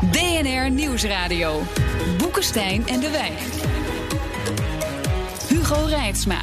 DNR Nieuwsradio. Boekenstein en de Wijk. Hugo Reitsma.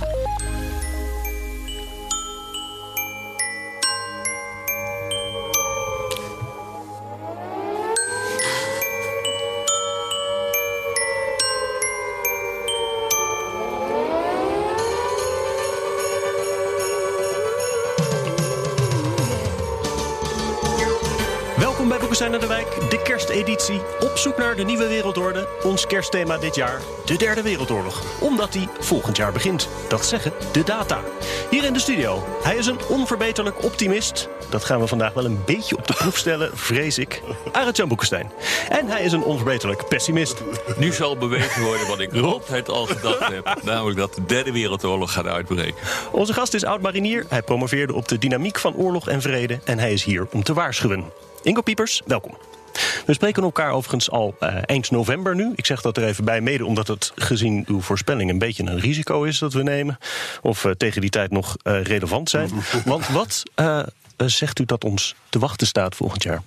Welkom bij Boekenstein naar de Wijk, kersteditie. Op zoek naar de nieuwe wereldorde. Ons kerstthema dit jaar, de derde wereldoorlog. Omdat die volgend jaar begint. Dat zeggen de data. Hier in de studio, hij is een onverbeterlijk optimist. Dat gaan we vandaag wel een beetje op de proef stellen, vrees ik. Arend-Jan Boekenstein. En hij is een onverbeterlijk pessimist. Nu zal bewezen worden wat ik altijd al gedacht heb. Namelijk dat de derde wereldoorlog gaat uitbreken. Onze gast is oud-marinier. Hij promoveerde op de dynamiek van oorlog en vrede. En hij is hier om te waarschuwen. Ingo Piepers, welkom. We spreken elkaar overigens al eh, eind november nu. Ik zeg dat er even bij, mede omdat het gezien uw voorspelling een beetje een risico is dat we nemen. Of uh, tegen die tijd nog uh, relevant zijn. Want wat zegt u dat ons te wachten staat volgend jaar?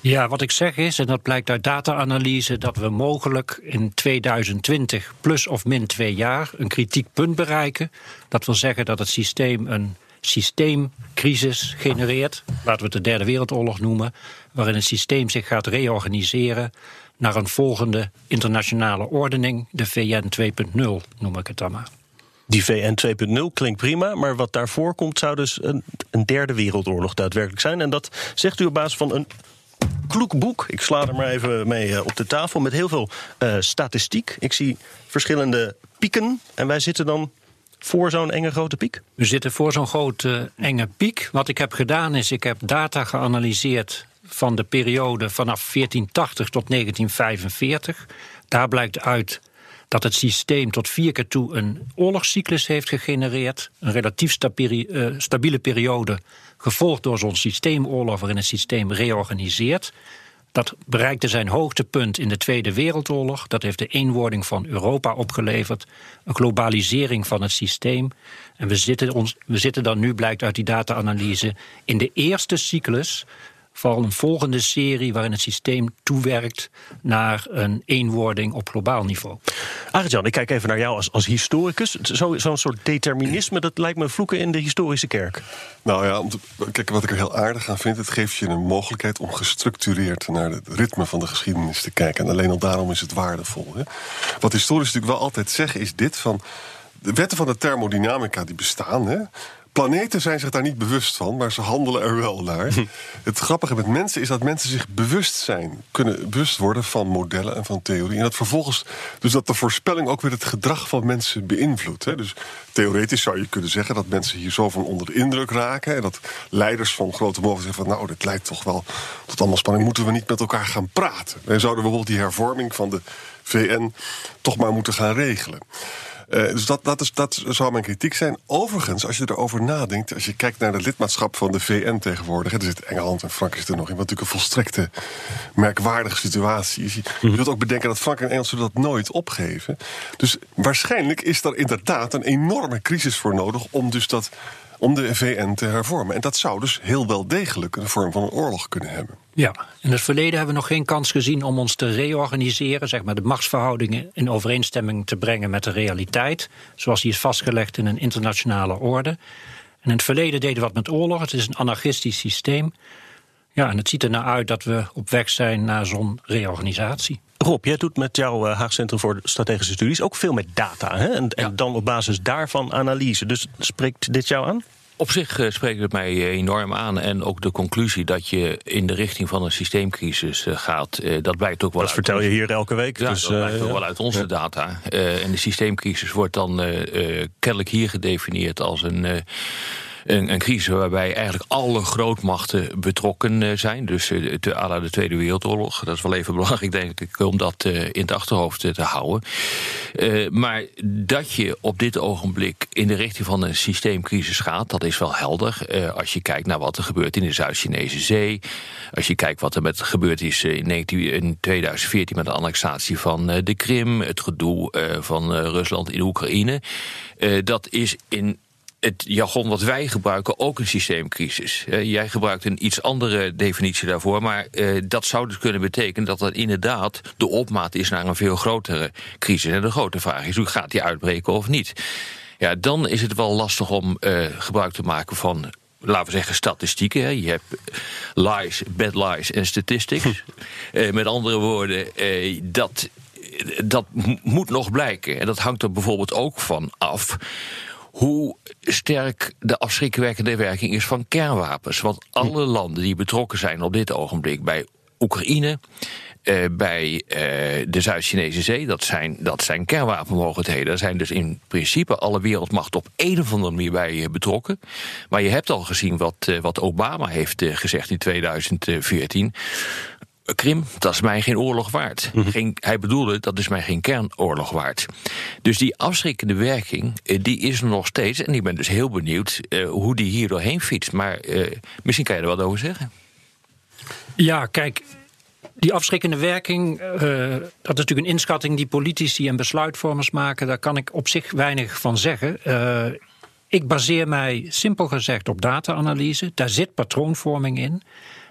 Ja, wat ik zeg is, en dat blijkt uit data-analyse, dat we mogelijk in 2020 plus of min twee jaar een kritiek punt bereiken. Dat wil zeggen dat het systeem een systeemcrisis genereert, laten we het de derde wereldoorlog noemen, waarin het systeem zich gaat reorganiseren naar een volgende internationale ordening, de VN 2.0 noem ik het dan maar. Die VN 2.0 klinkt prima, maar wat daarvoor komt zou dus een, een derde wereldoorlog daadwerkelijk zijn. En dat zegt u op basis van een kloek boek. Ik sla er maar even mee op de tafel met heel veel uh, statistiek. Ik zie verschillende pieken en wij zitten dan voor zo'n enge grote piek? We zitten voor zo'n grote enge piek. Wat ik heb gedaan is, ik heb data geanalyseerd van de periode vanaf 1480 tot 1945. Daar blijkt uit dat het systeem tot vier keer toe een oorlogscyclus heeft gegenereerd. Een relatief stabiele periode, gevolgd door zo'n systeemoorlog waarin het systeem reorganiseert. Dat bereikte zijn hoogtepunt in de Tweede Wereldoorlog. Dat heeft de eenwording van Europa opgeleverd. Een globalisering van het systeem. En we zitten, ons, we zitten dan nu, blijkt uit die data-analyse, in de eerste cyclus van een volgende serie waarin het systeem toewerkt naar een eenwording op globaal niveau. Arjan, ik kijk even naar jou als, als historicus. Zo'n zo soort determinisme, dat lijkt me vloeken in de historische kerk. Nou ja, om te, kijk, wat ik er heel aardig aan vind, het geeft je een mogelijkheid om gestructureerd naar het ritme van de geschiedenis te kijken. En alleen al daarom is het waardevol. Hè? Wat historici natuurlijk wel altijd zeggen, is dit van. De wetten van de thermodynamica die bestaan, hè, planeten zijn zich daar niet bewust van, maar ze handelen er wel naar. Het grappige met mensen is dat mensen zich bewust zijn, kunnen bewust worden van modellen en van theorieën. En dat vervolgens, dus dat de voorspelling ook weer het gedrag van mensen beïnvloedt. Hè. Dus theoretisch zou je kunnen zeggen dat mensen hier zo van onder de indruk raken. En dat leiders van grote mogen zeggen van nou, dit leidt toch wel tot allemaal spanning. Moeten we niet met elkaar gaan praten? En zouden we bijvoorbeeld die hervorming van de VN toch maar moeten gaan regelen. Uh, dus dat, dat, is, dat zou mijn kritiek zijn. Overigens, als je erover nadenkt, als je kijkt naar het lidmaatschap van de VN tegenwoordig, er zit Engeland en Frankrijk er nog in, wat natuurlijk een volstrekte merkwaardige situatie is. Je mm -hmm. ook bedenken dat Frankrijk en Engeland dat nooit opgeven. Dus waarschijnlijk is er inderdaad een enorme crisis voor nodig om dus dat om de VN te hervormen. En dat zou dus heel wel degelijk een vorm van een oorlog kunnen hebben. Ja, in het verleden hebben we nog geen kans gezien om ons te reorganiseren, zeg maar de machtsverhoudingen in overeenstemming te brengen met de realiteit, zoals die is vastgelegd in een internationale orde. En in het verleden deden we wat met oorlog. Het is een anarchistisch systeem. Ja, en het ziet er naar uit dat we op weg zijn naar zo'n reorganisatie. Rob, jij doet met jouw Haag Centrum voor Strategische Studies ook veel met data. Hè? En, en dan op basis daarvan analyse. Dus spreekt dit jou aan? Op zich uh, spreekt het mij enorm aan. En ook de conclusie dat je in de richting van een systeemcrisis gaat. Dat blijkt ook wel. Dat vertel je hier elke week. Ja, dus, dat blijkt ook wel uit onze ja. data. en de systeemcrisis wordt dan kennelijk hier gedefinieerd als een een, een crisis waarbij eigenlijk alle grootmachten betrokken eh, zijn. Dus uh, de, de Tweede Wereldoorlog. Dat is wel even belangrijk, denk ik, om dat uh, in het achterhoofd te houden. maar dat je op dit ogenblik in de richting van een systeemcrisis gaat, dat is wel helder. als je kijkt naar wat er gebeurt in de Zuid-Chinese Zee. Als je kijkt wat er met gebeurd is in, 19, in 2014 met de annexatie van de Krim, het gedoe van Rusland in Oekraïne. dat is in het jargon wat wij gebruiken ook een systeemcrisis. jij gebruikt een iets andere definitie daarvoor, maar uh, dat zou dus kunnen betekenen dat dat inderdaad de opmaat is naar een veel grotere crisis. En de grote vraag is: hoe gaat die uitbreken of niet? Ja, dan is het wel lastig om uh, gebruik te maken van laten we zeggen, statistieken. Je hebt lies, bad lies en statistics. Uh, met andere woorden, dat, dat moet nog blijken. En dat hangt er bijvoorbeeld ook van af hoe sterk de afschrikwekkende werking is van kernwapens. Want alle landen die betrokken zijn op dit ogenblik bij Oekraïne. Uh, bij uh, de Zuid-Chinese Zee, dat zijn, dat zijn kernwapenmogelijkheden. Daar zijn dus in principe alle wereldmachten op een of andere manier bij uh, betrokken. Maar je hebt al gezien wat, wat Obama heeft gezegd in 2014. Krim, dat is mij geen oorlog waard. Mhm. geen, hij bedoelde, dat is mij geen kernoorlog waard. Dus die afschrikkende werking, eh, die is er nog steeds. En ik ben dus heel benieuwd uh, hoe die hier doorheen fietst. Maar uh, misschien kan je er wat over zeggen. Ja, kijk, die afschrikkende werking, uh, dat is natuurlijk een inschatting die politici en besluitvormers maken. Daar kan ik op zich weinig van zeggen. Uh, ik baseer mij simpel gezegd op data-analyse. Daar zit patroonvorming in.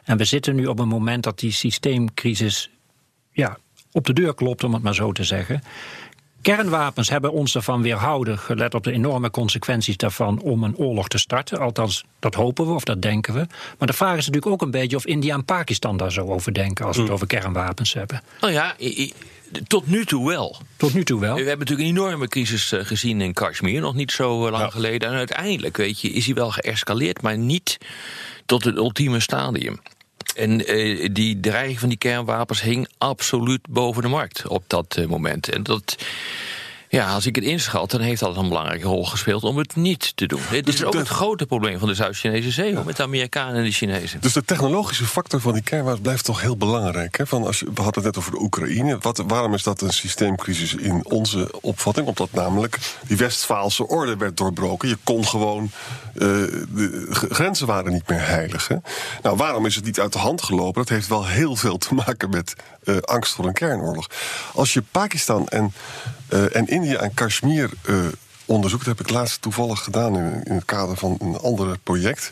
En we zitten nu op een moment dat die systeemcrisis ja, op de deur klopt, om het maar zo te zeggen. Kernwapens hebben ons ervan weerhouden, gelet op de enorme consequenties daarvan, om een oorlog te starten. Althans, dat hopen we of dat denken we. Maar de vraag is natuurlijk ook een beetje of India en Pakistan daar zo over denken als we het hmm. over kernwapens hebben. Nou ja, tot nu toe wel. Tot nu toe wel. We hebben natuurlijk een enorme crisis eh, gezien in Kashmir, nog niet zo eh, lang geleden. En uiteindelijk, weet je, is hij wel geëscaleerd, maar niet tot het ultieme stadium. En uh, die dreiging van die kernwapens hing absoluut boven de markt op dat uh, moment. En dat. Ja, als ik het inschat, dan heeft dat een belangrijke rol gespeeld om het niet te doen. Dit dus is ook het grote probleem van de Zuid-Chinese Zee, ja. met de Amerikanen en de Chinezen. Dus de technologische factor van die kernwapens blijft toch heel belangrijk. Hè? Van als je, we hadden het net over de Oekraïne. Wat, waarom is dat een systeemcrisis in onze opvatting? Omdat namelijk die Westfaalse orde werd doorbroken. Je kon gewoon. Uh, de grenzen waren niet meer heilig. Hè? Nou, waarom is het niet uit de hand gelopen? Dat heeft wel heel veel te maken met uh, angst voor een kernoorlog. Als je Pakistan en uh, en India en Kashmir uh, onderzoekt, heb ik laatst toevallig gedaan in, in het kader van een ander project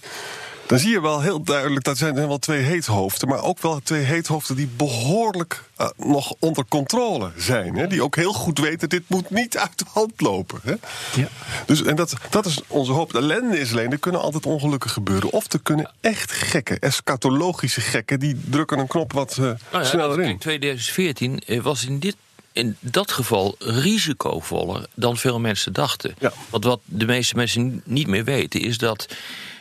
dan zie je wel heel duidelijk, dat zijn wel twee heethoofden, maar ook wel twee heethoofden die behoorlijk uh, nog onder controle zijn. Hè? Die ook heel goed weten, dit moet niet uit de hand lopen. Hè? Ja. Dus, en dat, dat is onze hoop. De ellende is alleen, er kunnen altijd ongelukken gebeuren. Of er kunnen echt gekken, eschatologische gekken, die drukken een knop wat uh, nou ja, sneller in. In 2014 was in dit in dat geval risicovoller dan veel mensen dachten. Want wat de meeste mensen niet meer weten is dat.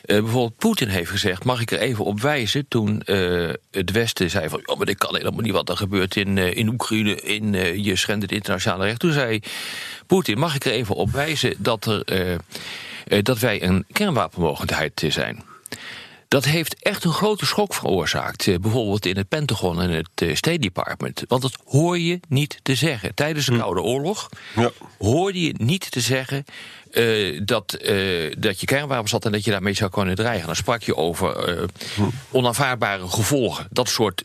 Uh, bijvoorbeeld Poetin heeft gezegd, mag ik er even op wijzen... toen uh, het Westen zei van, oh, maar dit kan helemaal niet wat er gebeurt in, uh, in Oekraïne... in je schendt het internationale recht. Toen zei Poetin, mag ik er even op wijzen dat, er, dat wij een kernwapenmogelijkheid zijn... Dat heeft echt een grote schok veroorzaakt. Eh, bijvoorbeeld in het Pentagon en het eh, State Department. Want dat hoor je niet te zeggen. Tijdens de hm. Koude Oorlog ja. hoorde je niet te zeggen uh, dat, uh, dat je kernwapens had en dat je daarmee zou kunnen dreigen. Dan sprak je over uh, onaanvaardbare gevolgen. Dat soort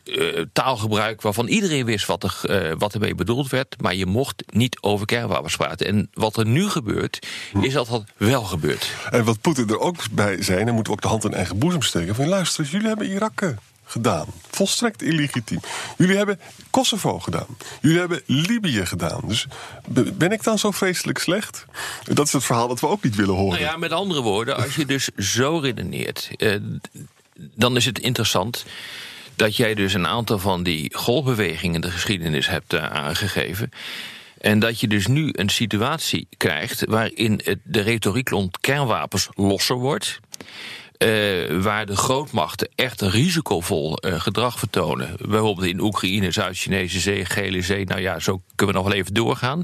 taalgebruik waarvan iedereen wist wat, er, wat ermee bedoeld werd. Maar je mocht niet over kernwapens praten. En wat er nu gebeurt, is dat dat wel gebeurt. En wat Poetin er ook bij zei, dan moeten we ook de hand in eigen boezem steken. Van luister, jullie hebben Irak gedaan. Volstrekt illegitiem. Jullie hebben Kosovo gedaan. Jullie hebben Libië gedaan. Dus ben ik dan zo vreselijk slecht? Dat is het verhaal dat we ook niet willen horen. Nou ja, met andere woorden, als je dus zo redeneert, eh, dan is het interessant dat jij dus een aantal van die golfbewegingen in de geschiedenis hebt uh, aangegeven. En dat je dus nu een situatie krijgt waarin het, de retoriek rond kernwapens losser wordt. Uh, waar de grootmachten echt risicovol uh, gedrag vertonen. Bijvoorbeeld in Oekraïne, Zuid-Chinese Zee, Gele Zee. Nou ja, zo kunnen we nog wel even doorgaan.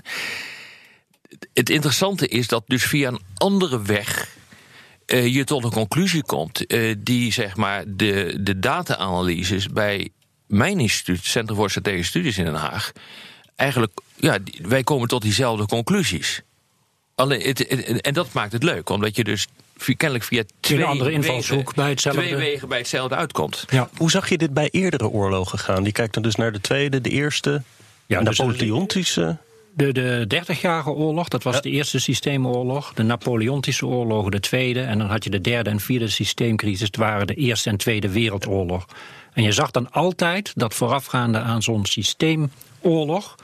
Het interessante is dat dus via een andere weg eh, je tot een conclusie komt eh, die zeg maar de, de data-analyses bij mijn instituut, Centrum voor Strategische Studies in Den Haag, eigenlijk, ja, wij komen tot diezelfde conclusies. Alleen, en dat maakt het leuk, omdat je dus kennelijk via twee, andere wegen, invalshoek bij hetzelfde- twee wegen bij hetzelfde uitkomt. Ja. Hoe zag je dit bij eerdere oorlogen gaan? Die kijkt dan dus naar de tweede, de eerste, Ja, dus- Napoleontische. De, de 30-jarige oorlog, dat was de eerste systeemoorlog. De Napoleontische oorlogen, de tweede. En dan had je de derde en vierde systeemcrisis. Het waren de Eerste en Tweede Wereldoorlog. En je zag dan altijd dat voorafgaande aan zo'n systeemoorlog...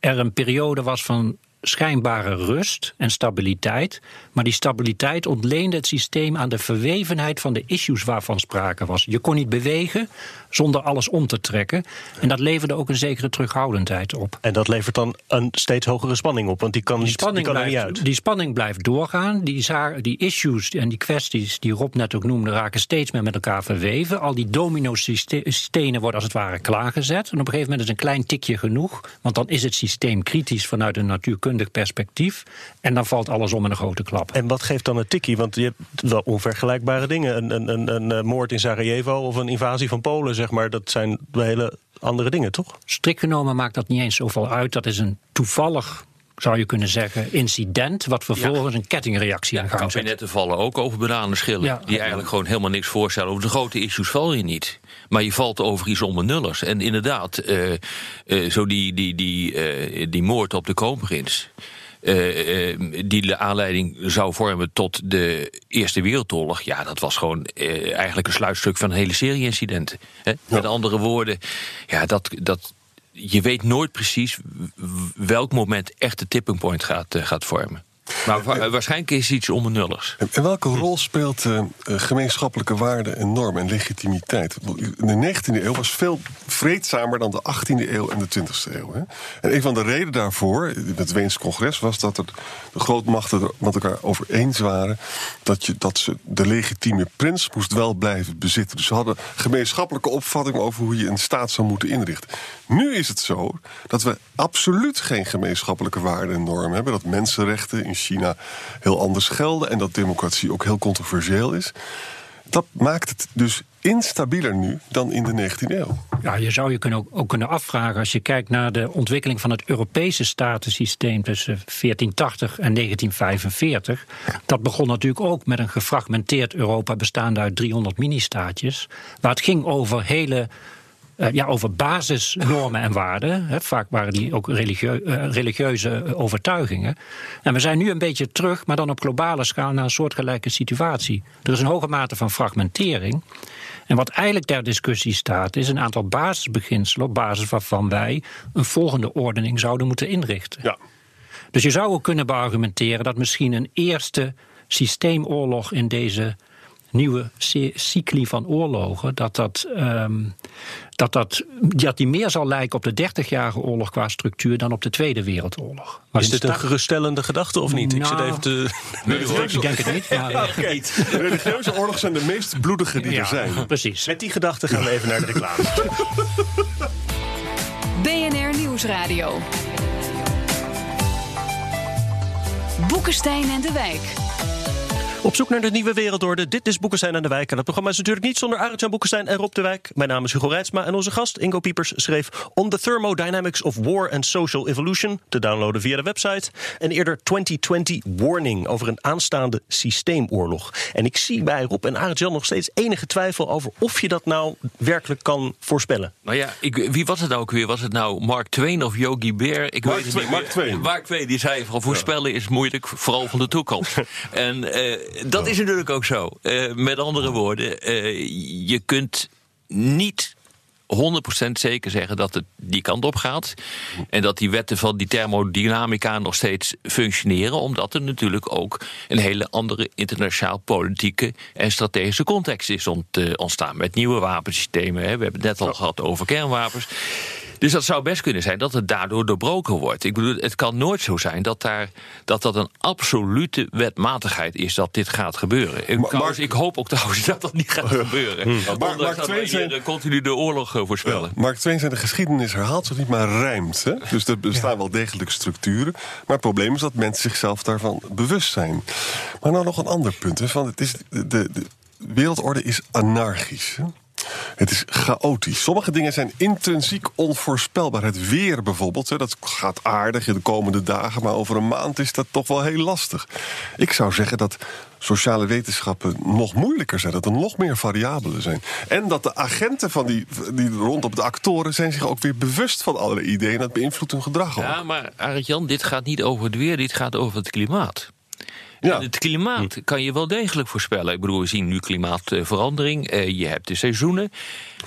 er een periode was van schijnbare rust en stabiliteit. Maar die stabiliteit ontleende het systeem aan de verwevenheid van de issues waarvan sprake was. Je kon niet bewegen zonder alles om te trekken. En dat leverde ook een zekere terughoudendheid op. En dat levert dan een steeds hogere spanning op, want die kan, Die niet, die spanning, kan er niet blijft, uit. die spanning blijft doorgaan. Die, die issues en die kwesties die Rob net ook noemde, raken steeds meer met elkaar verweven. Al die domino-stenen worden als het ware klaargezet. En op een gegeven moment is een klein tikje genoeg. Want dan is het systeem kritisch vanuit een perspectief. En dan valt alles om in een grote klap. En wat geeft dan een tikkie? Want je hebt wel onvergelijkbare dingen. Een, een, een, een eh, moord in Sarajevo of een invasie van Polen, zeg maar. Dat zijn hele andere dingen, toch? Strikt genomen maakt dat niet eens zoveel uit. Dat is een toevallig, zou je kunnen zeggen, incident. wat vervolgens een kettingreactie in gang zet. Kabinetten vallen ook over bananenschillen. Ja. Die eigenlijk gewoon helemaal niks voorstellen. Over de grote issues val je niet. Maar je valt over iets onbenullers. En inderdaad, eh, eh, zo die, die, die, eh, die moord op de kroonprins. die de aanleiding zou vormen tot de Eerste Wereldoorlog. Ja, dat was gewoon eigenlijk een sluitstuk van een hele serie incidenten. Hè? Met andere woorden, ja, dat, dat, je weet nooit precies welk moment echt de tipping point gaat, gaat vormen. Maar wa- waarschijnlijk is iets onbenulligs. En, en welke rol speelt eh, eh, gemeenschappelijke waarden en normen en legitimiteit? De 19e eeuw was veel vreedzamer dan de 18e eeuw en de 20e eeuw. Hè? En een van de redenen daarvoor, in het Weens congres, was dat er de grootmachten er met elkaar over eens waren dat, je, dat ze de legitieme prins moest wel blijven bezitten. Dus ze hadden gemeenschappelijke opvatting over hoe je een staat zou moeten inrichten. Nu is het zo dat we absoluut geen gemeenschappelijke waarden en normen hebben. Dat mensenrechten in China heel anders gelden en dat democratie ook heel controversieel is. Dat maakt het dus instabieler nu dan in de 19e eeuw. Ja, je zou je kunnen ook, ook kunnen afvragen als je kijkt naar de ontwikkeling van het Europese statensysteem tussen 1480 en 1945. Dat begon natuurlijk ook met een gefragmenteerd Europa bestaande uit 300 mini-staatjes. Waar het ging over hele. Eh, ja, over basisnormen en waarden. Hè. Vaak waren die ook religieu- eh, religieuze eh, overtuigingen. En we zijn nu een beetje terug, maar dan op globale schaal, naar een soortgelijke situatie. Er is een hoge mate van fragmentering. En wat eigenlijk ter discussie staat, is een aantal basisbeginselen op basis waarvan wij een volgende ordening zouden moeten inrichten. Ja. Dus je zou ook kunnen beargumenteren dat misschien een eerste systeemoorlog in deze nieuwe cy- cycli van oorlogen, dat, dat, ehm, dat, dat, dat die meer zal lijken op de 30-jarige oorlog qua structuur dan op de Tweede Wereldoorlog. Maar Is in dit een geruststellende gedachte of niet? Ik zit Nou, even te... Ik denk het niet. Maar, religieuze oorlogen zijn de meest bloedige die er zijn. ja, precies. Met die gedachte gaan we even naar de reclame. BNR Nieuwsradio. Boekenstein en de Wijk. Op zoek naar de nieuwe wereldorde. Dit is Boekenstein aan de Wijk. En dat programma is natuurlijk niet zonder Arend-Jan Boekenstein en Rob de Wijk. Mijn naam is Hugo Reitsma en onze gast Ingo Piepers schreef... On the Thermodynamics of War and Social Evolution... te downloaden via de website. En eerder 2020 Warning over een aanstaande systeemoorlog. En ik zie bij Rob en Arend-Jan nog steeds enige twijfel... over of je dat nou werkelijk kan voorspellen. Nou ja, ik, wie was het nou ook weer? Was het nou Mark Twain of Yogi Bear? Ik Mark weet het Twain, niet. Mark Twain. Mark Twain die zei van voorspellen is moeilijk, vooral van de toekomst. en eh, dat is natuurlijk ook zo. Eh, met andere woorden, eh, je kunt niet 100% zeker zeggen dat het die kant op gaat. En dat die wetten van die thermodynamica nog steeds functioneren. Omdat er natuurlijk ook een hele andere internationaal politieke en strategische context is eh, ontstaan. Met nieuwe wapensystemen. Hè. We hebben het net al gehad over kernwapens. Dus dat zou best kunnen zijn dat het daardoor doorbroken wordt. Ik bedoel, het kan nooit zo zijn dat daar, dat, dat een absolute wetmatigheid is dat dit gaat gebeuren. Ik, Maar- trouwens, ik hoop ook trouwens dat dat niet gaat gebeuren. Mark- Ondanks Mark dat Twain eh, continu de oorlog eh, voorspellen. Mark Twain zei de geschiedenis herhaalt zich niet, maar rijmt. Hè? Dus er bestaan wel degelijk structuren. Maar het probleem is dat mensen zichzelf daarvan bewust zijn. Maar nou nog een ander punt. Hè? Van het is, de, de, de wereldorde is anarchisch. Hè? Het is chaotisch. Sommige dingen zijn intrinsiek onvoorspelbaar. Het weer bijvoorbeeld, hè, dat gaat aardig in de komende dagen... maar over een maand is dat toch wel heel lastig. Ik zou zeggen dat sociale wetenschappen nog moeilijker zijn. Dat er nog meer variabelen zijn. En dat de agenten van die, die rondom de actoren... zijn zich ook weer bewust van allerlei ideeën... en dat beïnvloedt hun gedrag. Ja, maar Arend-Jan, dit gaat niet over het weer, dit gaat over het klimaat. Ja. En Het klimaat kan je wel degelijk voorspellen. Ik bedoel, we zien nu klimaatverandering. eh, je hebt de seizoenen.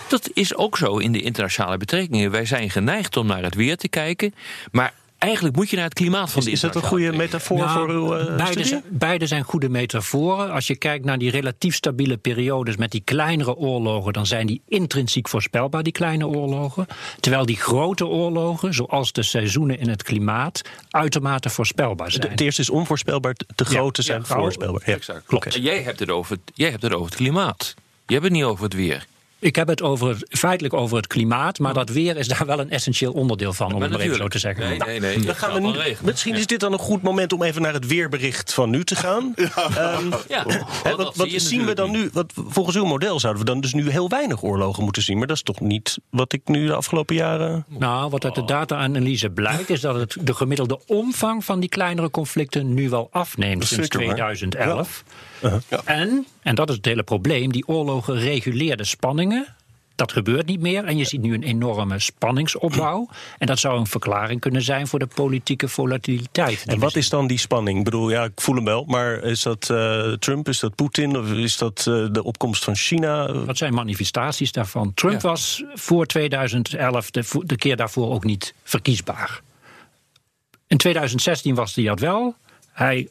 Dat is ook zo in de internationale betrekkingen. Wij zijn geneigd om naar het weer te kijken. Maar eigenlijk moet je naar het klimaat van Is, de is dat een goede metafoor Nou, voor uw eh, beide, zijn, beide zijn goede metaforen. Als je kijkt naar die relatief stabiele periodes met die kleinere oorlogen, dan zijn die intrinsiek voorspelbaar, die kleine oorlogen. Terwijl die grote oorlogen, zoals de seizoenen in het klimaat, uitermate voorspelbaar zijn. De- Het eerste is onvoorspelbaar, te grote zijn ja, voorspelbaar. Ja, Exact. klopt. Jij hebt, het over jij hebt het over het klimaat. Je hebt het niet over het weer. Ik heb het over, feitelijk over het klimaat, maar dat weer is daar wel een essentieel onderdeel van, om Maar het maar even zo te zeggen. Nee, nee, nee. Dan gaan we nu, misschien is dit dan een goed moment om even naar het weerbericht van nu te gaan. Ehm, Ja, hè, want dat wat zien we dan nu? Wat, volgens uw model zouden we dan dus nu heel weinig oorlogen moeten zien. Maar dat is toch niet wat ik nu de afgelopen jaren. Nou, wat uit de data-analyse blijkt, is dat het, de gemiddelde omvang van die kleinere conflicten nu wel afneemt sinds zeker waar. 2011. Ja. En, en dat is het hele probleem, die oorlogen reguleerden spanningen. Dat gebeurt niet meer en je ziet nu een enorme spanningsopbouw. En dat zou een verklaring kunnen zijn voor de politieke volatiliteit. En wat is dan die spanning? Ik bedoel, ja, ik voel hem wel. Maar is dat eh, Trump, is dat Poetin of is dat eh, de opkomst van China? Wat zijn manifestaties daarvan? Trump Ja. was voor 2011 de, de keer daarvoor ook niet verkiesbaar. In 2016 was hij dat wel. Hij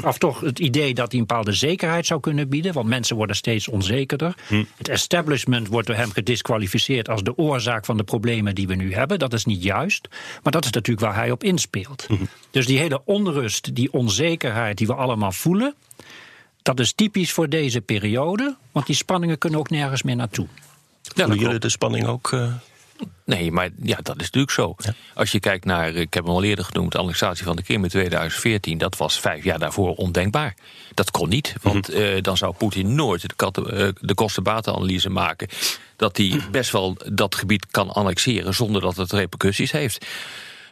gaf toch het idee dat hij een bepaalde zekerheid zou kunnen bieden, want mensen worden steeds onzekerder. Het establishment wordt door hem gedisqualificeerd als de oorzaak van de problemen die we nu hebben. Dat is niet juist, maar dat is natuurlijk waar hij op inspeelt. Dus die hele onrust, die onzekerheid die we allemaal voelen, dat is typisch voor deze periode, want die spanningen kunnen ook nergens meer naartoe. Ja, Voelen jullie de spanning ook? eh, Nee, maar ja, dat is natuurlijk zo. Als je kijkt naar, ik heb hem al eerder genoemd, de annexatie van de Krim in 2014, dat was vijf jaar daarvoor ondenkbaar. Dat kon niet, want eh, dan zou Poetin nooit de, eh, de kosten-batenanalyse maken. Dat hij best wel dat gebied kan annexeren zonder dat het repercussies heeft.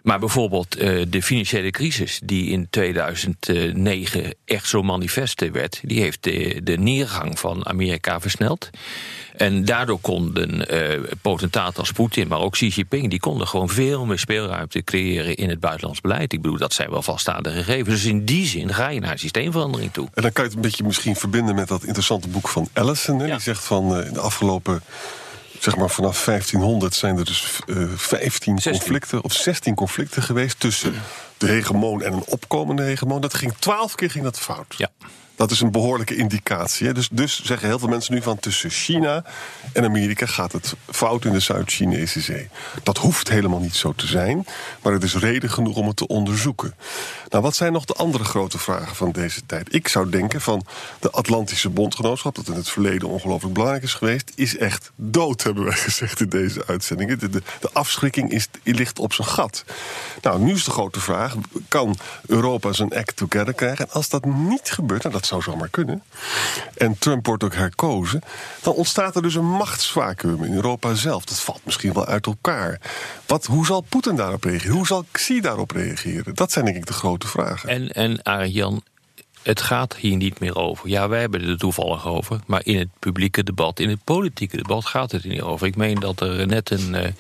Maar bijvoorbeeld eh, de financiële crisis, die in 2009 echt zo manifest werd, die heeft de, de neergang van Amerika versneld. En daardoor konden eh potentaten als Poetin, maar ook Xi Jinping, die konden gewoon veel meer speelruimte creëren in het buitenlands beleid. Ik bedoel, dat zijn wel vaststaande gegevens. Dus in die zin ga je naar systeemverandering toe. En dan kan je het een beetje misschien verbinden met dat interessante boek van. Hè? Ja. Die zegt van eh, in de afgelopen, zeg maar vanaf 1500 zijn er dus eh 15 16. conflicten of 16 conflicten geweest tussen de hegemoon en een opkomende hegemoon. Dat ging 12 keer ging dat fout. Ja. Dat is een behoorlijke indicatie. Dus, dus zeggen heel veel mensen nu van tussen China en Amerika gaat het fout in de Zuid-Chinese zee. Dat hoeft helemaal niet zo te zijn, maar het is reden genoeg om het te onderzoeken. Nou, wat zijn nog de andere grote vragen van deze tijd? Ik zou denken van de Atlantische Bondgenootschap, dat in het verleden ongelooflijk belangrijk is geweest, is echt dood, hebben wij gezegd in deze uitzendingen. De, de, afschrikking ligt op zijn gat. Nou, nu is de grote vraag: kan Europa zijn act together krijgen? En als dat niet gebeurt, nou, dat zou zomaar kunnen, en Trump wordt ook herkozen, dan ontstaat er dus een machtsvacuum in Europa zelf. Dat valt misschien wel uit elkaar. Wat, hoe zal Poetin daarop reageren? Hoe zal Xi daarop reageren? Dat zijn denk ik de grote vragen. En, en Arjan, het gaat hier niet meer over. Ja, wij hebben er toevallig over. Maar in het publieke debat, in het politieke debat gaat het er niet over. Ik meen dat er net een eh,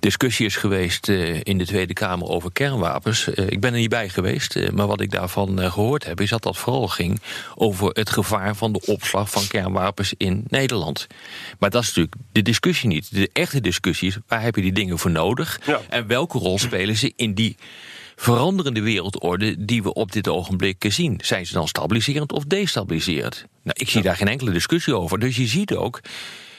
discussie is geweest eh, in de Tweede Kamer over kernwapens. Eh, ik ben er niet bij geweest, maar wat ik daarvan eh, gehoord heb... is dat dat vooral ging over het gevaar van de opslag van kernwapens in Nederland. Maar dat is natuurlijk de discussie niet. De echte discussie is, waar heb je die dingen voor nodig? Ja. En welke rol spelen ze in die veranderende wereldorde die we op dit ogenblik zien. Zijn ze dan stabiliserend of destabiliserend? Nou, ik zie daar geen enkele discussie over. Dus je ziet ook,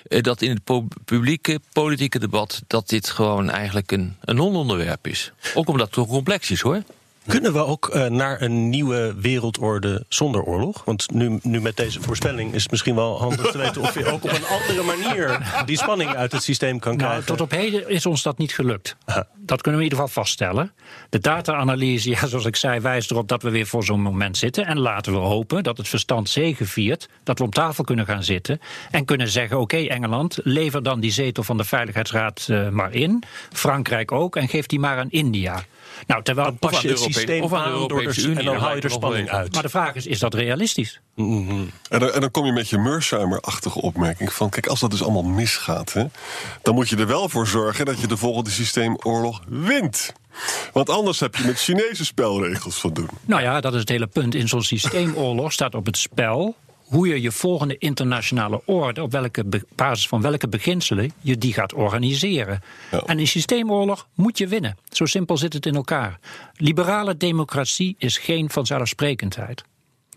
eh, dat in het publieke politieke debat dat dit gewoon eigenlijk een, een non-onderwerp is. Ook omdat het complex is hoor. Kunnen we ook eh, naar een nieuwe wereldorde zonder oorlog? Want nu, nu met deze voorspelling is het misschien wel handig te weten of je ook op een andere manier die spanning uit het systeem kan Nou, krijgen. tot op heden is ons dat niet gelukt. Aha. Dat kunnen we in ieder geval vaststellen. De data-analyse, ja, zoals ik zei, wijst erop dat we weer voor zo'n moment zitten. En laten we hopen dat het verstand zegeviert. Dat we om tafel kunnen gaan zitten. En kunnen zeggen: Oké, Engeland, lever dan die zetel van de Veiligheidsraad eh, maar in. Frankrijk ook. En geef die maar aan India. Nou, terwijl. Pas je het systeem of aan de aan door er- Unie, en dan haal je er spanning uit. Maar de vraag is: is dat realistisch? En dan, en dan kom je met je Mersheimer-achtige opmerking van... kijk, als dat dus allemaal misgaat... Hè, dan moet je er wel voor zorgen dat je de volgende systeemoorlog wint. Want anders heb je met Chinese spelregels van doen. Nou ja, dat is het hele punt. In zo'n systeemoorlog staat op het spel hoe je je volgende internationale orde, op welke basis van welke beginselen je die gaat organiseren. Ja. En in systeemoorlog moet je winnen. Zo simpel zit het in elkaar. Liberale democratie is geen vanzelfsprekendheid.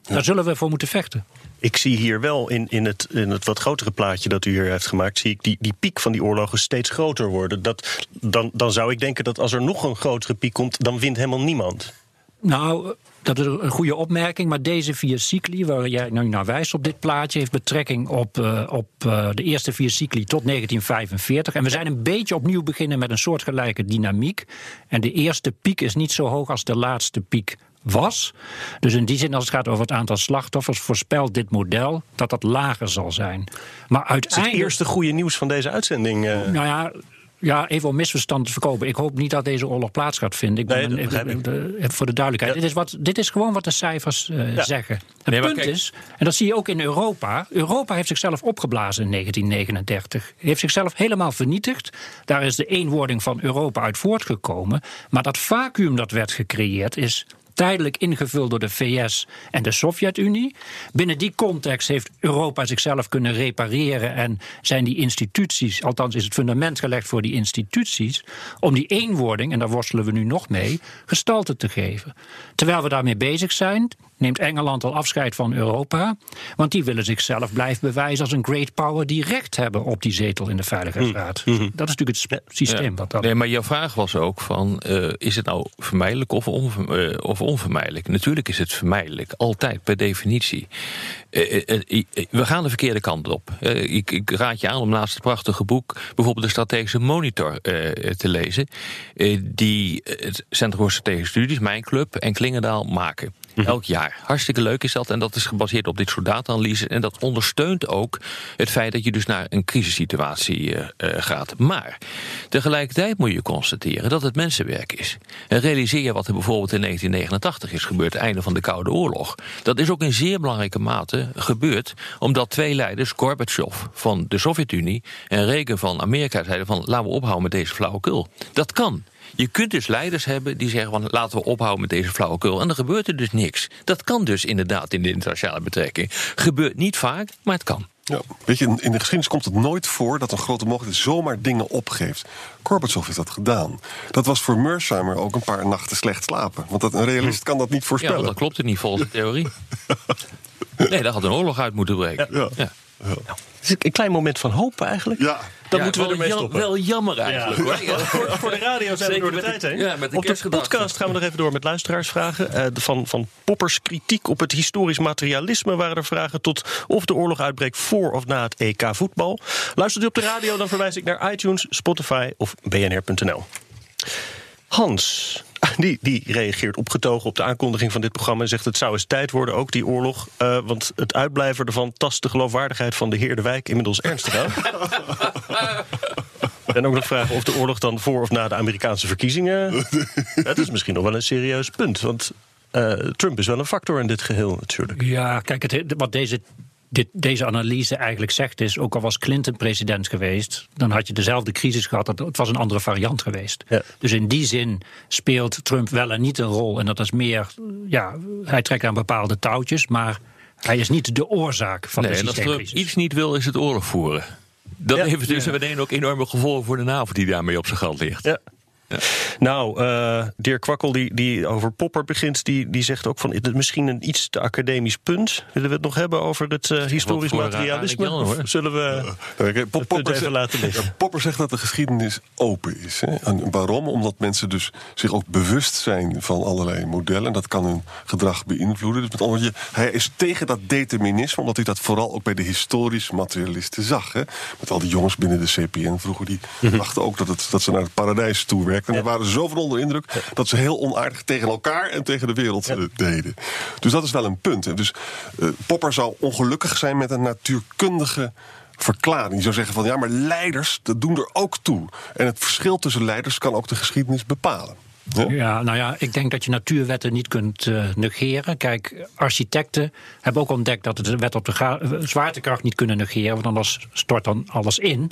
Daar zullen we voor moeten vechten. Ik zie hier wel in, in, het, in het wat grotere plaatje dat u hier heeft gemaakt, zie ik die, die piek van die oorlogen steeds groter worden. Dat, dan, dan zou ik denken dat als er nog een grotere piek komt, dan wint helemaal niemand. Nou, dat is een goede opmerking. Maar deze vier cycli, waar jij nu naar wijst op dit plaatje, heeft betrekking op, eh, op eh, de eerste vier cycli tot 1945. En we zijn een beetje opnieuw beginnen met een soortgelijke dynamiek. En de eerste piek is niet zo hoog als de laatste piek was. Dus in die zin, als het gaat over het aantal slachtoffers, voorspelt dit model dat dat lager zal zijn. Maar is het uiteindelijk. eerste goede nieuws van deze uitzending. eh. Nou ja, ja, even om misverstand te voorkomen. Ik hoop niet dat deze oorlog plaats gaat vinden. Ik Nee, ben- dat begrijp ik. de- voor de duidelijkheid. Dit, is wat, dit is gewoon wat de cijfers eh, Ja. zeggen. Het Nee, punt kijk- is, en dat zie je ook in Europa. Europa heeft zichzelf opgeblazen in 1939. Heeft zichzelf helemaal vernietigd. Daar is de eenwording van Europa uit voortgekomen. Maar dat vacuüm dat werd gecreëerd is tijdelijk ingevuld door de VS en de Sovjet-Unie. Binnen die context heeft Europa zichzelf kunnen repareren en zijn die instituties, althans is het fundament gelegd voor die instituties, om die eenwording, en daar worstelen we nu nog mee, gestalte te geven. Terwijl we daarmee bezig zijn, neemt Engeland al afscheid van Europa, want die willen zichzelf blijven bewijzen als een great power die recht hebben op die zetel in de Veiligheidsraad. Dat is natuurlijk het systeem Ja. wat dat. Nee, maar jouw vraag was ook van, eh, is het nou vermijdelijk of, onver- eh, of onvermijdelijk? Natuurlijk is het vermijdelijk, altijd per definitie. Eh, we gaan de verkeerde kant op. Eh, ik, ik raad je aan om naast het prachtige boek bijvoorbeeld de strategische monitor eh, te lezen, eh, die het Centrum voor Strategische Studies, mijn club en Klingendaal maken. Elk jaar. Hartstikke leuk is dat. En dat is gebaseerd op dit soort data-analyse. En dat ondersteunt ook het feit dat je dus naar een crisissituatie eh, gaat. Maar tegelijkertijd moet je constateren dat het mensenwerk is. En realiseer je wat er bijvoorbeeld in 1989 is gebeurd, het einde van de Koude Oorlog. Dat is ook in zeer belangrijke mate gebeurd omdat twee leiders, Gorbachev van de Sovjet-Unie en Reagan van Amerika, zeiden van laten we ophouden met deze flauwekul. Dat kan. Je kunt dus leiders hebben die zeggen van laten we ophouden met deze flauwekul. En dan gebeurt er dus niks. Dat kan dus inderdaad in de internationale betrekking. Gebeurt niet vaak, maar het kan. Ja, weet je, in- de geschiedenis komt het nooit voor dat een grote mogelijkheid zomaar dingen opgeeft. Gorbachev heeft dat gedaan. Dat was voor Mersheimer ook een paar nachten slecht slapen. Want dat, een realist kan dat niet Ja, voorspellen. want dat klopt er niet volgens de theorie. Nee, daar had een oorlog uit moeten breken. Ja. Ja. Het is een klein moment van hoop eigenlijk. Ja. Dan Ja, moeten we wel ermee stoppen. Wel jammer eigenlijk hoor. Ja. Voor, voor de radio zijn we door de tijd heen. ja, met de op de podcast gaan we nog even door met luisteraarsvragen. Eh, de van, van poppers kritiek op het historisch materialisme waren er vragen... tot of de oorlog uitbreekt voor of na het EK voetbal. Luistert u op de radio, dan verwijs ik naar iTunes, Spotify of bnr.nl. Hans, die, die reageert opgetogen op de aankondiging van dit programma... en zegt het zou eens tijd worden, ook die oorlog. eh, want het uitblijven ervan tast de geloofwaardigheid van de heer De Wijk... inmiddels ernstig aan. En ook nog vragen of de oorlog dan voor of na de Amerikaanse verkiezingen. Dat is misschien nog wel een serieus punt. Want eh, Trump is wel een factor in dit geheel natuurlijk. Ja, kijk, het, wat deze, dit, deze analyse eigenlijk zegt is... ook al was Clinton president geweest... dan had je dezelfde crisis gehad. dat- Het was een andere variant geweest. Ja. Dus in die zin speelt Trump wel en niet een rol. En dat is meer... Ja, hij trekt aan bepaalde touwtjes... maar hij is niet de oorzaak van Nee, de en als Trump iets niet wil, is het oorlog voeren. Dat Ja. heeft dus meteen ook enorme gevolgen voor de NAVO die daarmee op zijn gat ligt. Ja. Nou, uh, Dirk Kwakkel, die, die over Popper begint, die, die zegt ook van... het misschien een iets te academisch punt. Willen we het nog hebben over het uh, historisch voor, uh, materialisme? Zullen we Kijk, Pop- het punt Popper, even zegt, laten liggen? ja, Popper zegt dat de geschiedenis open is. Hè? En waarom? Omdat mensen dus zich ook bewust zijn van allerlei modellen. En dat kan hun gedrag beïnvloeden. Dus met andere woorden, hij is tegen dat determinisme... omdat hij dat vooral ook bij de historisch materialisten zag. Hè? Met al die jongens binnen de CPN vroeger... die dachten ook dat, het, dat ze naar het paradijs toe En daar waren zo van onder indruk... dat ze heel onaardig tegen elkaar en tegen de wereld eh, deden. Dus dat is wel een punt. Dus eh, Popper zou ongelukkig zijn met een natuurkundige verklaring. Die zou zeggen van ja, maar leiders, dat doen er ook toe. En het verschil tussen leiders kan ook de geschiedenis bepalen. Ja? Nou ja, ik denk dat je natuurwetten niet kunt uh, negeren. Kijk, architecten hebben ook ontdekt dat de wet op de ga- zwaartekracht niet kunnen negeren, want anders stort dan alles in.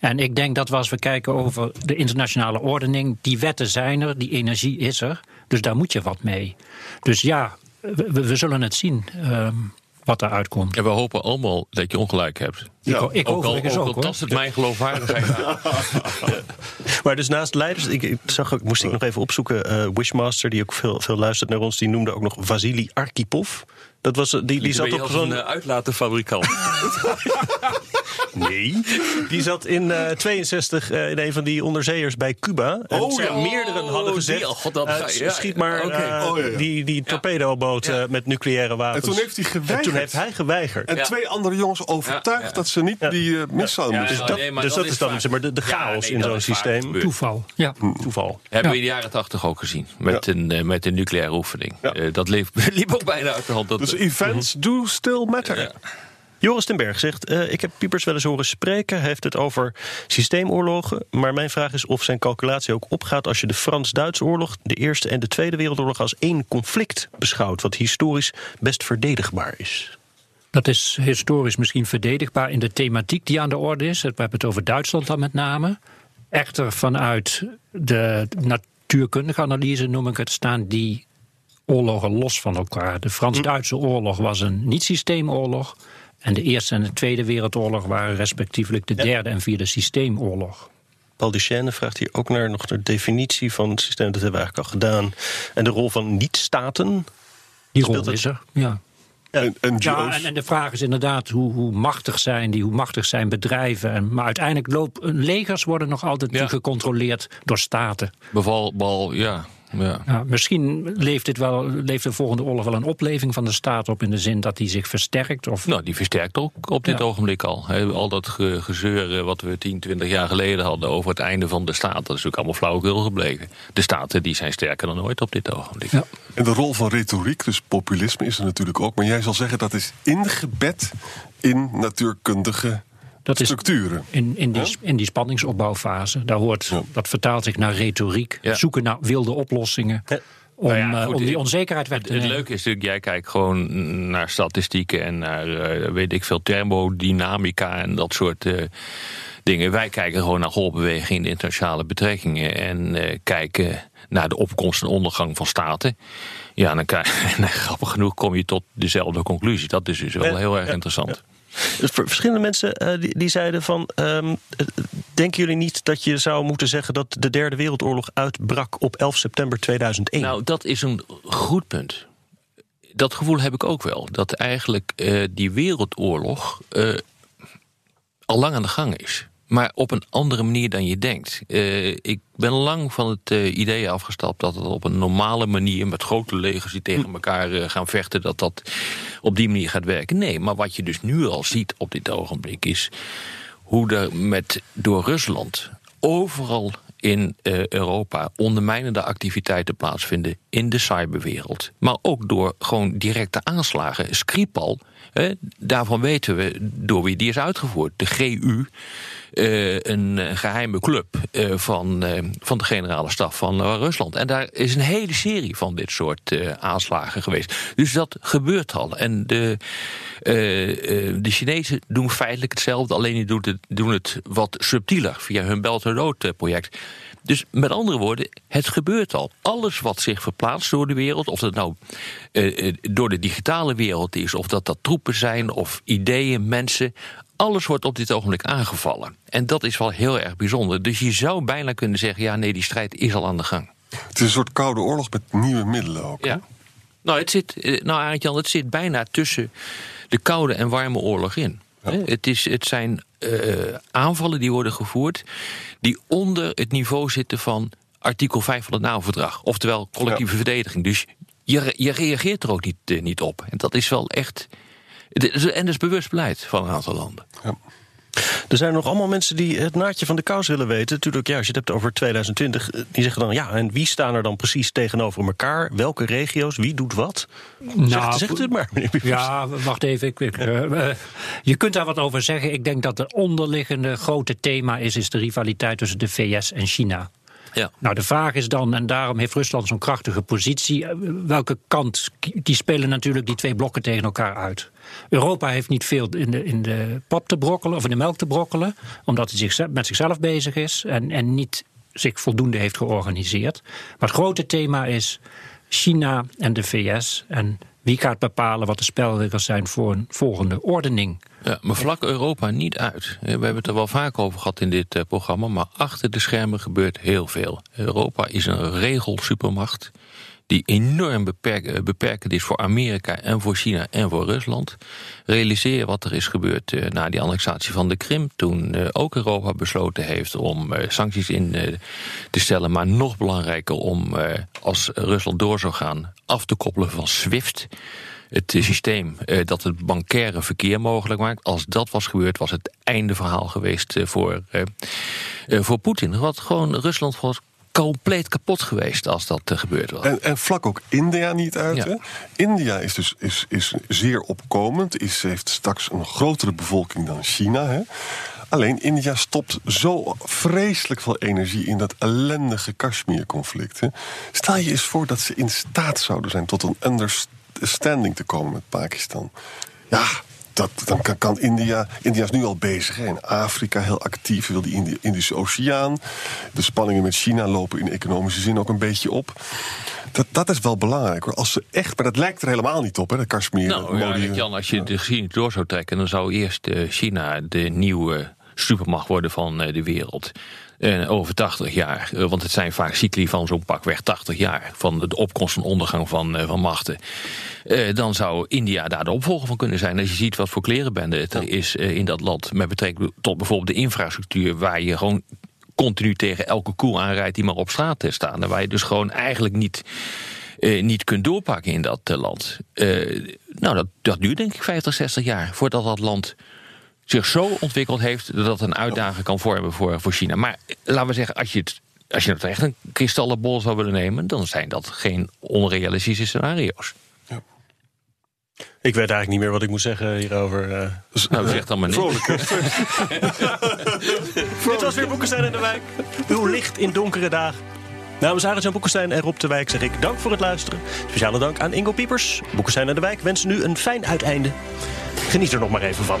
En ik denk dat we als we kijken over de internationale ordening, die wetten zijn er, die energie is er, dus daar moet je wat mee. Dus ja, we, we zullen het zien. Um, wat eruit komt. En we hopen allemaal dat je ongelijk hebt. Ja. Ik, ik ook al, ook, ook, al tast het mijn geloofwaardigheid. Maar dus naast leiders, ik, ik zag ook, moest ik nog even opzoeken, uh, Wishmaster, die ook veel, veel luistert naar ons, die noemde ook nog Vasily Arkhipov. Dat was, die, die zat op zo'n... een uh, uitlatenfabrikant. nee. Die zat in uh, 62 uh, in een van die onderzeeërs bij Cuba. En Oh, ja. meerdere hadden gezegd, die- God, dat uh, ga je- ja, schiet maar oké. Oh, ja, ja. die, die torpedoboot met nucleaire wapens. En toen heeft hij geweigerd. En toen heeft hij geweigerd. En Ja. twee andere jongens overtuigd Ja, ja. dat ze niet Ja. die uh, mis zouden Ja, moeten Dus ja, dat, nee, maar dus dat dat is dan zeg maar, de, de Ja, chaos nee, in zo'n systeem. Toeval. Ja. Toeval. Hebben we in de jaren tachtig ook gezien. Met, een, eh, met een nucleaire oefening. Eh, dat liep, liep ook bijna uit de hand. Dat, Dus events do still matter. Ja. Joris ten Berg zegt: eh, Ik heb Piepers wel eens horen spreken. Hij heeft het over systeemoorlogen. Maar mijn vraag is of zijn calculatie ook opgaat als je de Frans-Duitse oorlog, de Eerste en de Tweede Wereldoorlog als één conflict beschouwt. Wat historisch best verdedigbaar is. Dat is historisch misschien verdedigbaar in de thematiek die aan de orde is. We hebben het over Duitsland dan met name. Echter vanuit de natuurkundige analyse noem ik het, staan die oorlogen los van elkaar. De Frans-Duitse oorlog was een niet-systeemoorlog. En de Eerste en de Tweede Wereldoorlog waren respectievelijk de derde en vierde systeemoorlog. Paul Duchesne vraagt hier ook naar nog de definitie van het systeem. Dat hebben we eigenlijk al gedaan. En de rol van niet-staten. Die Speelt rol is er. Ja. En, en Ja, en, en de vraag is inderdaad hoe, hoe machtig zijn die, hoe machtig zijn bedrijven. En, maar uiteindelijk lopen legers worden nog altijd Ja. gecontroleerd door staten. Beval, bal, ja. Ja. Ja, misschien leeft, dit wel, leeft de volgende oorlog wel een opleving van de staat op in de zin dat die zich versterkt. Of, Nou, die versterkt ook op dit Ja. ogenblik al. He, al dat ge- gezeur eh, wat we 10, 20 jaar geleden hadden over het einde van de staat, dat is natuurlijk allemaal flauwekul gebleken. De staten die zijn sterker dan ooit op dit ogenblik. Ja. En de rol van retoriek, dus populisme, is er natuurlijk ook. Maar jij zal zeggen dat is ingebed in natuurkundige Dat is structuren. in, in, die, in die spanningsopbouwfase. Daar hoort, Ja. Dat vertaalt zich naar retoriek. Ja. Zoeken naar wilde oplossingen. Ja. Om, Nou ja, eh, goed, om die het- onzekerheid weg te Het nemen. leuke is natuurlijk, jij kijkt gewoon naar statistieken en naar, eh, weet ik veel, thermodynamica en dat soort eh, dingen. Wij kijken gewoon naar golfbewegingen in de internationale betrekkingen en eh, kijken naar de opkomst en ondergang van staten. Ja, dan krijg, en grappig genoeg kom je tot dezelfde conclusie. Dat is dus wel heel erg ja, interessant. Dus verschillende mensen eh, die, zeiden van... ehm, eh, denken jullie niet dat je zou moeten zeggen... dat de Derde Wereldoorlog uitbrak op 11 september 2001? Nou, dat is een goed punt. Dat gevoel heb ik ook wel. Dat eigenlijk eh, die wereldoorlog eh, al lang aan de gang is. Maar op een andere manier dan je denkt. Eh, ik ben lang van het eh, idee afgestapt dat het op een normale manier... met grote legers die tegen elkaar eh, gaan vechten... dat dat op die manier gaat werken. Nee, maar wat je dus nu al ziet op dit ogenblik is... hoe er met, door Rusland overal in Europa ondermijnende activiteiten plaatsvinden in de cyberwereld. Maar ook door gewoon directe aanslagen. Skripal, daarvan weten we door wie die is uitgevoerd. De GU, eh, een eh, geheime club eh, van, eh, van de generale staf van Rusland. En daar is een hele serie van dit soort aanslagen geweest. Dus dat gebeurt al. En de, de Chinezen doen feitelijk hetzelfde, alleen die doen het, doen het wat subtieler via hun Belt and Road project. Dus met andere woorden, het gebeurt al. Alles wat zich verplaatst door de wereld, of dat nou eh, eh, door de digitale wereld is, of dat dat troepen zijn, of ideeën, mensen. Alles wordt op dit ogenblik aangevallen. En dat is wel heel erg bijzonder. Dus je zou bijna kunnen zeggen: ja, nee, die strijd is al aan de gang. Het is een soort koude oorlog met nieuwe middelen ook. Ja. Nou, het zit, eh, nou Arend-Jan, het zit bijna tussen de koude en warme oorlog in. Het, is, het zijn uh, aanvallen die worden gevoerd die onder het niveau zitten van artikel 5 van het NAVO-verdrag. Oftewel collectieve verdediging. Dus je, je reageert er ook niet, uh, niet op. En dat is wel echt. En dat is bewust beleid van een aantal landen. Ja. Er zijn nog allemaal mensen die het naadje van de kous willen weten. Natuurlijk, ja, als je het hebt over 2020, eh, die zeggen dan ja, en wie staan er dan precies tegenover elkaar? Welke regio's? Wie doet wat? Nou, zegt, zegt u het maar, meneer Ja, wacht even. Ik, uh, je kunt daar wat over zeggen. Ik denk dat het onderliggende grote thema is, is de rivaliteit tussen de VS en China. Ja. Nou, de vraag is dan, en daarom heeft Rusland zo'n krachtige positie, welke kant, die spelen natuurlijk die twee blokken tegen elkaar uit. Europa heeft niet veel in de, in de pap te brokkelen of in de melk te brokkelen, omdat hij zich, met zichzelf bezig is en, en niet zich voldoende heeft georganiseerd. Maar het grote thema is China en de VS. En wie gaat bepalen wat de spelregels zijn voor een volgende ordening? Ja, maar vlak Europa niet uit. We hebben het er wel vaak over gehad in dit eh, programma, maar achter de schermen gebeurt heel veel. Europa is een regelsupermacht die enorm beperk, beperkend is voor Amerika en voor China en voor Rusland. Realiseer wat er is gebeurd uh, na die annexatie van de Krim. Toen uh, ook Europa besloten heeft om sancties in te stellen. Maar nog belangrijker om, als Rusland door zou gaan, af te koppelen van SWIFT het systeem dat het bankaire verkeer mogelijk maakt. Als dat was gebeurd, was het einde verhaal geweest voor, voor Poetin. Wat gewoon Rusland compleet kapot geweest als dat uh, gebeurd was. En, en, vlak ook India niet uit. Hè? India is dus is, is zeer opkomend, is, heeft straks een grotere bevolking dan China. Hè? Alleen India stopt zo vreselijk veel energie in dat ellendige Kashmir-conflict. Stel je eens voor dat ze in staat zouden zijn tot een understanding te komen met Pakistan. Ja, dat, dan kan, kan, India. India is nu al bezig. Hè. In Afrika heel actief, wil die Indische Oceaan. De spanningen met China lopen in economische zin ook een beetje op. Dat, dat is wel belangrijk. Als ze echt, maar dat lijkt er helemaal niet op, hè, de Kashmir. Nou, ja, Jan, als je de geschiedenis door zou trekken, dan zou eerst uh, China de nieuwe supermacht worden van uh, de wereld. Over 80 jaar. Uh, want het zijn vaak cycli van zo'n pakweg 80 jaar. Van de opkomst en ondergang van, uh, van machten. dan zou India daar de opvolger van kunnen zijn. Als je ziet wat voor klerenbende het er is in dat land. Met betrekking tot bijvoorbeeld de infrastructuur. Waar je gewoon continu tegen elke koe aanrijdt die maar op straat staan. En waar je dus gewoon eigenlijk niet. niet kunt doorpakken in dat land. nou, dat, dat duurt denk ik 50, 60 jaar voordat dat land zich zo ontwikkeld heeft dat het een uitdaging kan vormen voor, voor China. Maar laten we zeggen, als je het als je het echt een kristallenbol zou willen nemen, dan zijn dat geen onrealistische scenario's. Ja. Ik weet eigenlijk niet meer wat ik moet zeggen hierover. Uh. Nou, zeg dan maar niet. Dit was weer Boekenstein in de Wijk. Uw licht in donkere dagen. Namens Arend-Jan Boekenstein en Rob de Wijk zeg ik dank voor het luisteren. Speciale dank aan Ingo Piepers. Boekenstein en de Wijk wensen nu een fijn uiteinde. Geniet er nog maar even van.